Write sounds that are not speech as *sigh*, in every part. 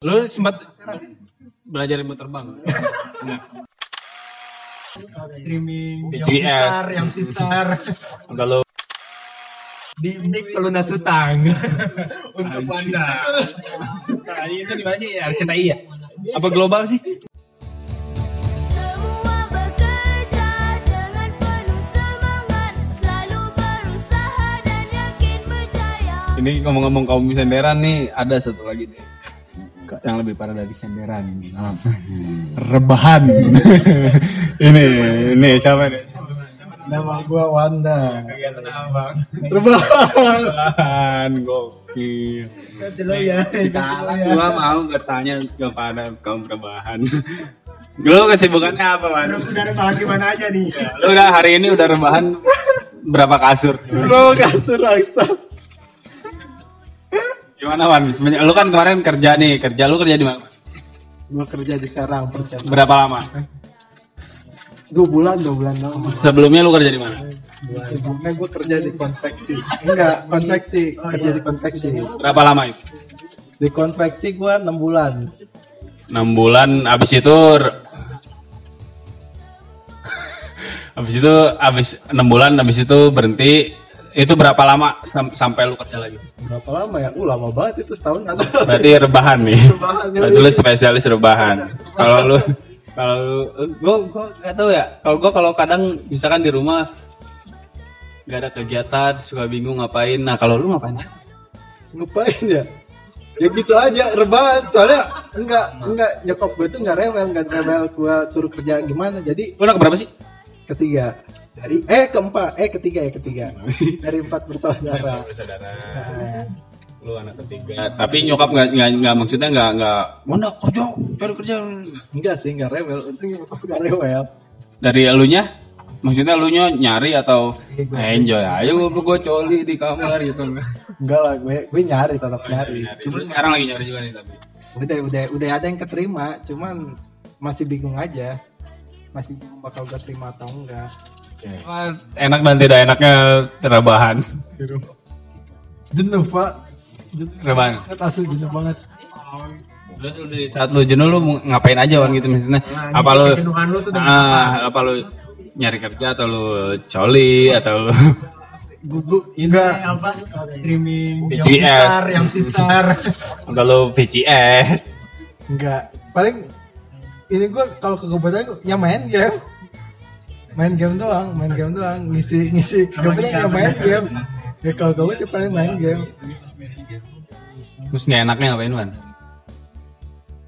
Lu sempat belajar ilmu terbang? Streaming sister yang sister lu di Nick Pelunas Utang *laughs* untuk anda Nah, itu di mana sih? RCTI ya? Apa global sih? Semua bekerja dengan penuh semangat Selalu berusaha dan yakin berjaya Ini ngomong-ngomong kaum senderan nih, ada satu lagi nih. Yang lebih parah dari senderan. Rebahan. *laughs* ini, ini siapa nih? nama gua Wanda Kegiatan apa, Bang? terbang Rebahan, gokil. lo ya Sekarang gua mau bertanya kepada kaum rebahan. *laughs* Lu kesibukannya apa, Man? udah rebahan gimana aja nih Lu udah hari ini udah rebahan berapa kasur? bro kasur aksa Gimana, Wan? Semenjak- Lu kan kemarin kerja nih, kerja lu kerja di mana? gua kerja di Serang percaya Berapa lama? dua bulan dua bulan dong Sebelumnya lu kerja di mana? sebelumnya gua kerja di konveksi enggak konveksi kerja di konveksi Berapa lama itu? di konveksi gua enam bulan 6 bulan habis itu habis *laughs* itu habis 6 bulan habis itu berhenti itu berapa lama sam- sampai lu kerja lagi? berapa lama ya uh lama banget itu setahun ada Berarti rebahan nih. Rebahan, ya. Berarti lu spesialis rebahan. Kalau lu kalau lu gua gua gak tahu ya. Kalau gua kalau kadang misalkan di rumah nggak ada kegiatan, suka bingung ngapain. Nah, kalau lu ngapain aja? ngapain ya ya gitu aja rebahan soalnya enggak enggak nyokap gue tuh enggak rewel enggak rewel gue suruh kerja gimana jadi Lu anak berapa sih? Ketiga. Dari eh keempat. Eh ketiga ya ketiga. *laughs* Dari empat bersaudara. Saudara. Nah, Lu anak ketiga. Tapi nyokap nggak nggak nggak maksudnya nggak nggak mana kerja, cari kerja. enggak sih enggak rewel. Untung nyokap enggak rewel. Dari elunya? Maksudnya lu nyari atau enjoy ayo gue gue coli di kamar gitu. Enggak lah gue gue nyari tetap nyari Cuma sekarang lagi nyari juga nih tapi. Udah udah udah ada yang keterima cuman masih bingung aja masih bakal gue terima atau enggak. Wah, Enak dan tidak enaknya rebahan jenuh pak. Jenuh. Banget asli jenuh banget. Lu di saat lu jenuh lu ngapain aja Wan gitu maksudnya? Apa lu lu tuh ah, Apa lu nyari kerja atau lu coli atau lu gugup enggak. apa? Streaming. BCS. yang sister. Atau lu VCS enggak. Paling ini gue kalau ke kegiatan gue ya main game. Main game doang main game doang. Ngisi ngisi kegiatan ya main game. ya kalau gue tuh paling main game. Terus nggak enaknya ngapain Wan?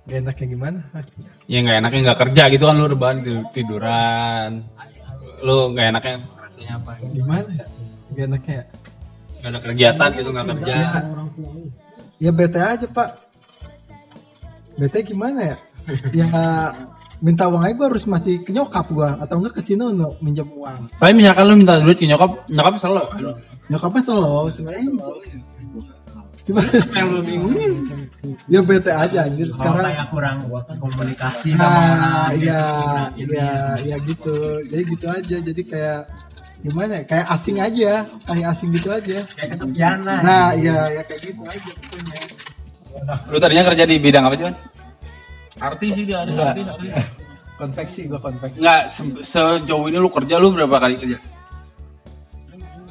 gak enaknya gimana? Ya nggak enaknya nggak kerja gitu kan lu rebahan tidur- tiduran. Lu nggak enaknya rasanya apa? gimana ya? Gak enaknya ya? Gak ada kegiatan gitu nggak kerja. ya bete aja pak. Bete gimana ya *laughs* ya minta uang aja gue harus masih ke nyokap gue atau enggak ke sini untuk minjem uang Tapi misalkan lu minta duit ke nyokap, nyokap selalu. nyokapnya selalu sebenarnya cuma Yang lu bingungin. ya bete aja anjir sekarang kayak kurang komunikasi sama orang nah gitu. iya iya iya gitu jadi gitu aja jadi kayak gimana ya kayak asing aja kayak asing gitu aja kayak kesepian lah nah iya ya kayak gitu aja pokoknya Lu tadinya kerja di bidang apa sih kan? Artis sih dia ada artis artis. konveksi gue konveksi Enggak, se- sejauh ini lu kerja lu berapa kali kerja?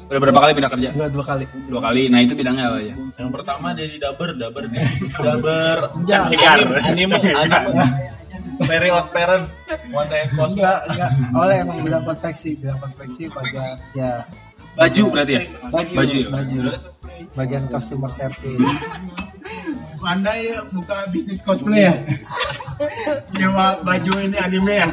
Udah berapa kali pindah kerja? dua dua kali Dua kali. Nah itu bidangnya apa ya? yang pertama dari daber daber nih daber Enggak. anime anime period parent one day cost enggak enggak oleh emang bilang konveksi bilang konveksi bagian ya Baju berarti ya? baju Baju ya? baju bagian customer service anda ya buka bisnis cosplay ya nyewa baju ini anime ya?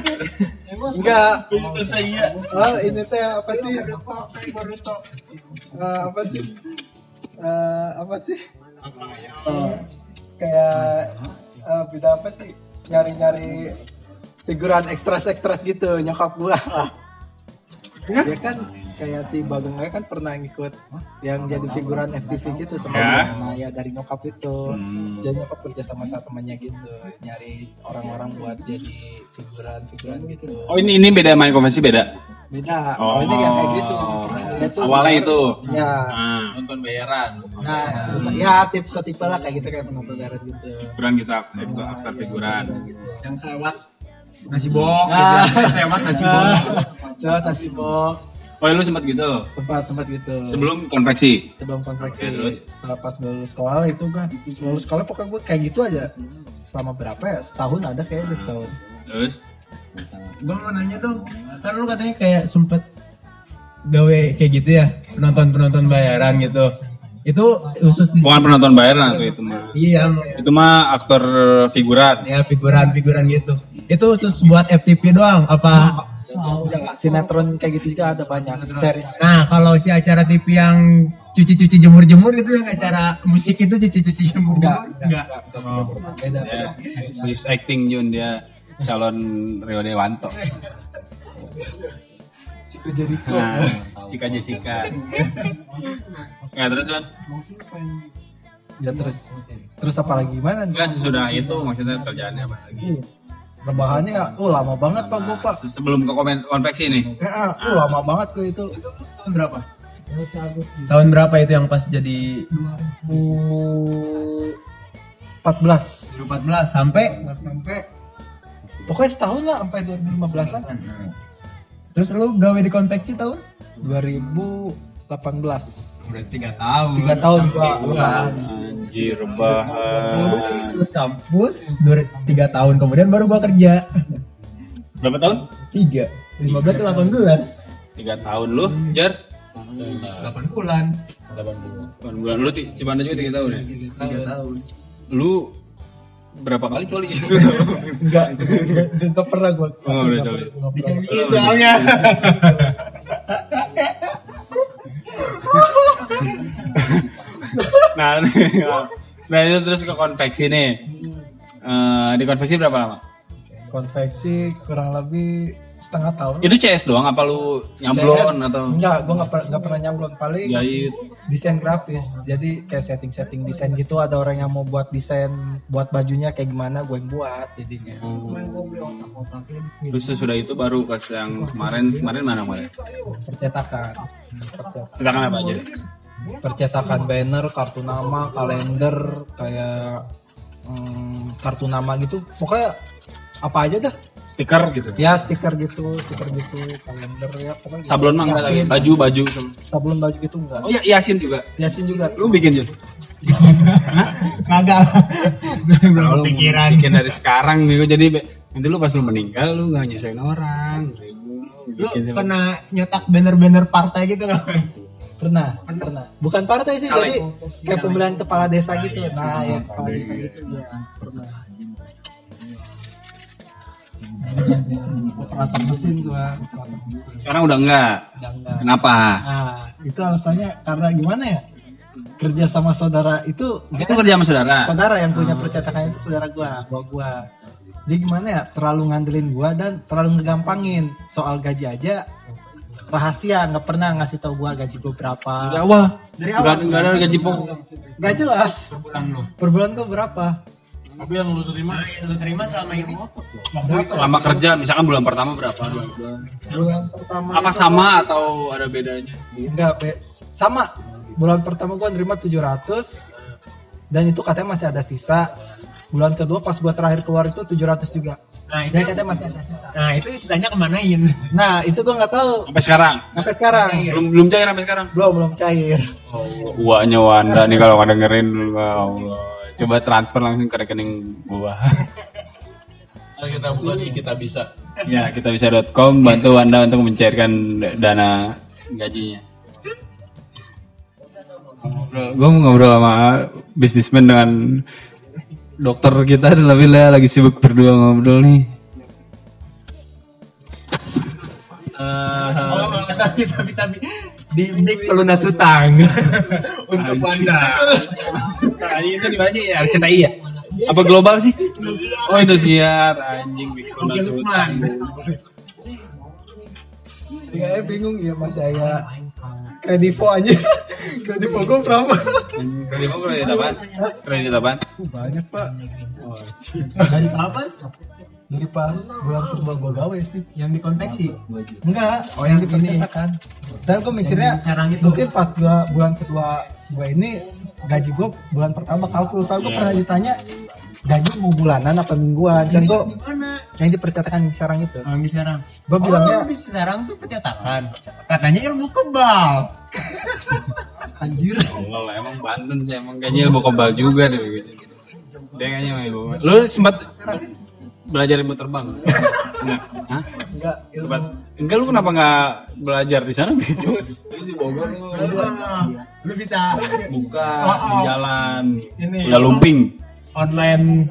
Enggak. Bukan saya oh ini teh apa sih? Eh, apa sih? Eh, apa sih? Oh, kayak eh, beda apa sih? Nyari-nyari figuran ekstras ekstras gitu nyokap gua. Dia kan kayak si Bagong kan pernah ngikut yang jadi figuran FTV gitu sama Ya. dia. nah ya dari nyokap itu Hmm. jadi nyokap kerja sama sama temannya gitu nyari orang-orang buat jadi figuran figuran gitu Oh ini ini beda main konvensi beda. beda Oh. awalnya yang kayak gitu Dia tuh- Awalnya itu. ya Ah. penonton bayaran. Nah, ya tips setipe lah kayak gitu kayak penonton bayaran gitu. Figuran gitu after, after figuran. Yang lewat nasi box, Ah. *laughs* gitu. lewat nasi box. Coba *laughs* nasi box Oh, lu sempat gitu. sempat sempat gitu. Sebelum konveksi. sebelum konveksi terus? setelah pas lulus sekolah itu kan sebelum lulus sekolah pokoknya gue kayak gitu aja selama berapa ya setahun ada kayaknya udah setahun Terus Gue mau nanya dong, kan lu katanya kayak sempet gawe kayak gitu ya, penonton-penonton bayaran gitu. Itu khusus di bukan penonton bayaran atau itu mah. Iya, Itu mah aktor figuran. ya figuran-figuran gitu. Itu khusus buat FTP doang apa? Udah nggak sinetron kayak gitu juga ada banyak series. Nah, kalau si acara TV yang cuci-cuci jemur-jemur gitu yang acara musik itu cuci-cuci jemur enggak enggak. enggak. enggak, enggak, beda beda. Ya, khusus acting Jun dia calon Rio Dewanto. *laughs* Ciku Jericho. Nah, Cika Jessica. Ya terus kan? ya terus. Terus apa lagi? Gimana nih? Enggak sesudah itu maksudnya kerjaannya apa lagi? Rebahannya ya oh lama banget pak gue pak Se- Sebelum ke komen konveksi nih. ya, oh lama banget gue itu Tahun berapa? Tahun berapa itu yang pas jadi 14 2014 sampai sampai pokoknya setahun lah sampai 2015an terus lu gawe di konveksi tahun? 2018 Berarti 3 tahun. tiga tahun rebahan Anjir, bahan. Gue dari lulus kampus, 3 tahun kemudian baru gua kerja. Berapa tahun? 3 15 ke 18 Tiga tahun lu, Jar? 8 bulan 8 bulan. Lu ti- si Banda juga tiga tahun ya? 3 tahun Lu berapa kali coli *laughs* gitu? enggak enggak, enggak pernah gue Oh, udah coli. soalnya *laughs* nah, *laughs* nah itu terus ke konveksi nih. Eh, di konveksi berapa lama? konveksi kurang lebih setengah tahun Itu CS doang apa lu nyablon CS, atau enggak gue nggak per- nggak pernah nyablon paling jahit? desain grafis jadi kayak setting setting desain gitu ada orang yang mau buat desain buat bajunya kayak gimana gue yang buat jadinya Terus sesudah itu baru pas yang kemarin kemarin mana kemarin? percetakan Percet- Tentang apa aja? Percetakan banner kartu nama kalender kayak hmm, kartu nama gitu pokoknya apa aja dah Stiker gitu. ya stiker gitu stiker gitu kalender ya pokoknya gitu. Sablon mah enggak. Baju baju. sablon baju gitu enggak Oh ya Yasin juga. Yasin juga Lu bikin Jun? kagak belum Kalau kepikiran bikin dari sekarang nih jadi nanti lu pas lu meninggal lu nggak nyusahin orang. lu pernah nyetak banner-banner partai gitu nggak pernah pernah. Bukan partai sih jadi kayak pemilihan kepala desa gitu. Nah ya kepala desa gitu ya. Pernah operator mesin tuh operator mesin Sekarang udah enggak. Udah enggak. Kenapa? nah itu alasannya karena gimana ya? Kerja sama saudara itu Itu kerja sama saudara. saudara yang punya percetakan itu saudara gua gua gua. Jadi gimana ya? Terlalu ngandelin gua dan terlalu ngegampangin. Soal gaji aja rahasia nggak pernah ngasih tahu gua gaji gua berapa Dari awal. Dari Nggak- awal. nggak ada gaji pokok. Gak jelas. Per bulan tuh berapa? tapi yang lu terima lu terima selama ini Selama kerja misalkan bulan pertama berapa? Bulan pertama. Apa sama atau ada bedanya? Enggak, Be. sama. Bulan pertama gua nerima 700 dan itu katanya masih ada sisa. Bulan kedua pas gua terakhir keluar itu 700 juga. nah itu katanya masih ada sisa. nah itu sisanya kemanain Nah, itu gua nggak tahu Sampai sekarang. sampai sekarang. Belum belum cair sampai sekarang. Belum belum cair. Uaknya Wanda nih kalau nggak dengerin ya Allah. Coba transfer langsung ke rekening gua. kita buka nih kita bisa ya, kita bisa.com bantu Wanda untuk mencairkan dana gajinya. Ngobrol, gua mau ngobrol sama bisnismen dengan dokter kita tapi lah lagi sibuk berdua ngobrol nih. oh kita, kita bisa bi- di break pelunas utang *laughs* untuk anda Nah, itu di mana sih? RCTI ya? Apa global sih? Oh, Indosiar. Anjing bikin Oke, Lukman. Ya, bingung ya masih ada kredivo aja. *laughs* kredivo gua berapa? Kredit apa? Kredit apaan? Kredit apaan? Banyak, Pak. dari kapan Dari pas bulan kedua gue gawe sih. Yang dikonveksi. Enggak, oh yang dipercetakan. Saya gue mikirnya itu. mungkin pas gua bulan kedua gue ini gaji gue bulan pertama kalkul. Soalnya gue pernah ditanya gaji mau bulanan apa mingguan. Dan gue Di yang dipercetakan di sarang itu. Oh, di sarang. Gue bilangnya oh, di sarang tuh percetakan. Katanya ilmu kebal. *laughs* anjir. Allah lah, emang Banten sih emang kayaknya ilmu kebal juga deh gitu. Dia kayaknya ilmu. Lu sempat belajar ilmu terbang? *laughs* Enggak. Hah? Enggak, ilmu Sempat. Enggak lu kenapa nggak belajar di sana? di Bogor lu. Lu bisa Buka Oh, di oh. jalan. Ini. Udah lumping. online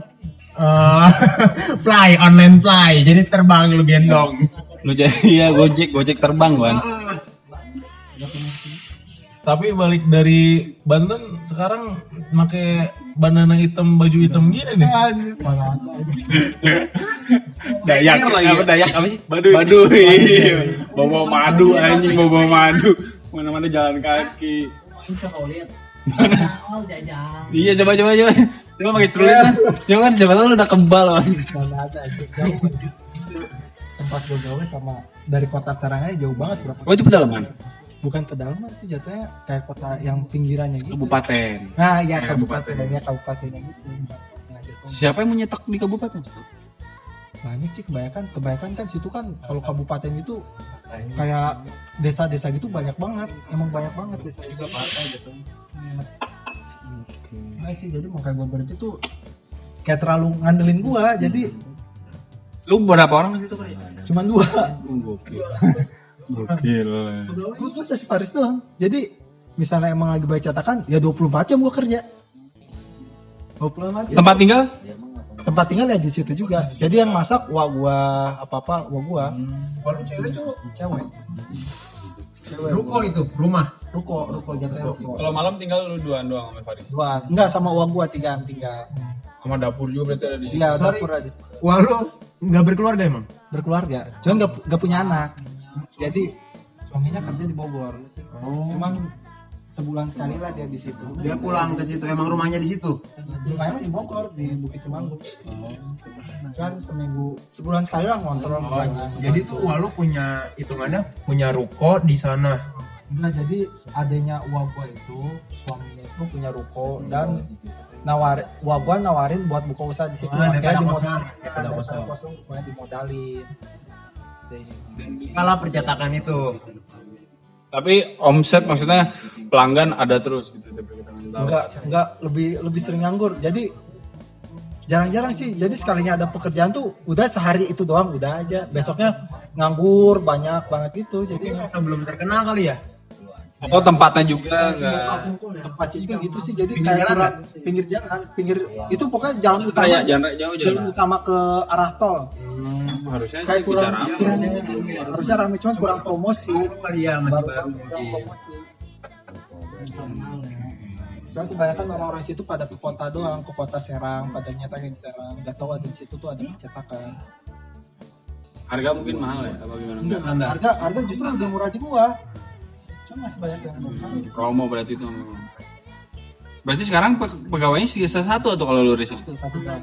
eh, *laughs* fly, online fly. Jadi terbang lu gendong. Lu jadi ya gojek, gojek terbang kan. Tapi balik dari Banten sekarang make bandana hitam baju hitam gini nih. Mana. *laughs* Dayak lagi apa ya? Dayak apa sih? Baduy. Baduy. Bawa madu anjing, bawa madu. Mana-mana jalan kaki. Iya coba coba coba. Coba pakai celurit kan. Coba kan siapa tahu lu udah kebal kan. Mana ada. Jauh. Tempat gue gawe sama dari kota Sarangnya jauh banget berapa? Oh itu pedalaman. Bukan pedalaman sih jatuhnya kayak kota yang pinggirannya gitu. Kabupaten. Nah, ya Kayak kabupaten, ya kabupatennya gitu. Nah, gitu. Siapa yang menyetak di kabupaten? Banyak sih kebanyakan, kebanyakan kan situ kan kalau kabupaten itu kayak desa-desa gitu banyak banget, emang banyak banget desa desa partai gitu. Iya. Nah sih jadi makanya gue berhenti tuh kayak terlalu ngandelin gua jadi Lu berapa orang di situ kali? cuman dua Gokil. *laughs* Gokil. gue tuh si Paris doang jadi misalnya emang lagi baik cetakan ya 24 jam gua kerja 24 jam Tempat tinggal? tempat tinggal ya di situ juga jadi yang masak wah gua apa apa wah gua Kalau cewek cowok cewek cewek ruko itu rumah. ruko ruko jatuhnya ruko Kalau malam tinggal lu duaan doang sama Faris. dua enggak sama uang gua tiga tinggal Sama dapur juga berarti ada di iya Sorry. dapur ada di situ. Wah lu nggak berkeluarga emang? berkeluarga cuman nggak nggak punya anak jadi suaminya kerja di Bogor cuman sebulan sekali lah dia di situ Dia pulang ke situ. Emang rumahnya di situ. rumahnya di Bogor di Bukit Semanggut cuman seminggu sebulan sekali lah ngontrol di sana Jadi tuh wah lu punya hitungannya punya ruko di sana. Nah jadi adanya uang gua itu suaminya itu punya ruko dan nawar uang gua nawarin buat buka usaha di situ Ah, daripada akhirnya dimodalin kosong. kosong pokoknya dimodalin percetakan itu. Tapi omset maksudnya pelanggan ada terus gitu. enggak enggak lebih lebih sering nganggur jadi jarang-jarang sih jadi sekalinya ada pekerjaan tuh udah sehari itu doang udah aja besoknya nganggur banyak banget gitu jadi Karena belum terkenal kali ya. Atau tempatnya juga enggak. tempatnya juga gitu sih jadi Pinggir kayak jalan kurang- pinggir jalan pinggir itu pokoknya jalan utama Raya, jalan jauh jalan jalan. utama ke arah tol Hmm, harusnya kayak sih bisa kurang ramai. harusnya rame cuman kurang promosi Kali ya masih baru. promosi Cuman kebanyakan orang-orang situ pada ke kota doang, ke kota Serang, pada nyatakan di Serang, nggak tahu ada di situ tuh ada percetakan. Harga mungkin mahal ya apa gimana? Enggak, harga harga justru lebih murah di gua cuma masih banyak yang belum promo berarti itu berarti sekarang pegawainya sisa satu atau kalau lu riset? Satu satu bang.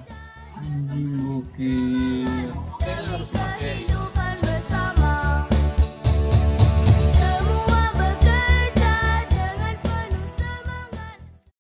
Anjing gokil. Kayaknya harus pakai.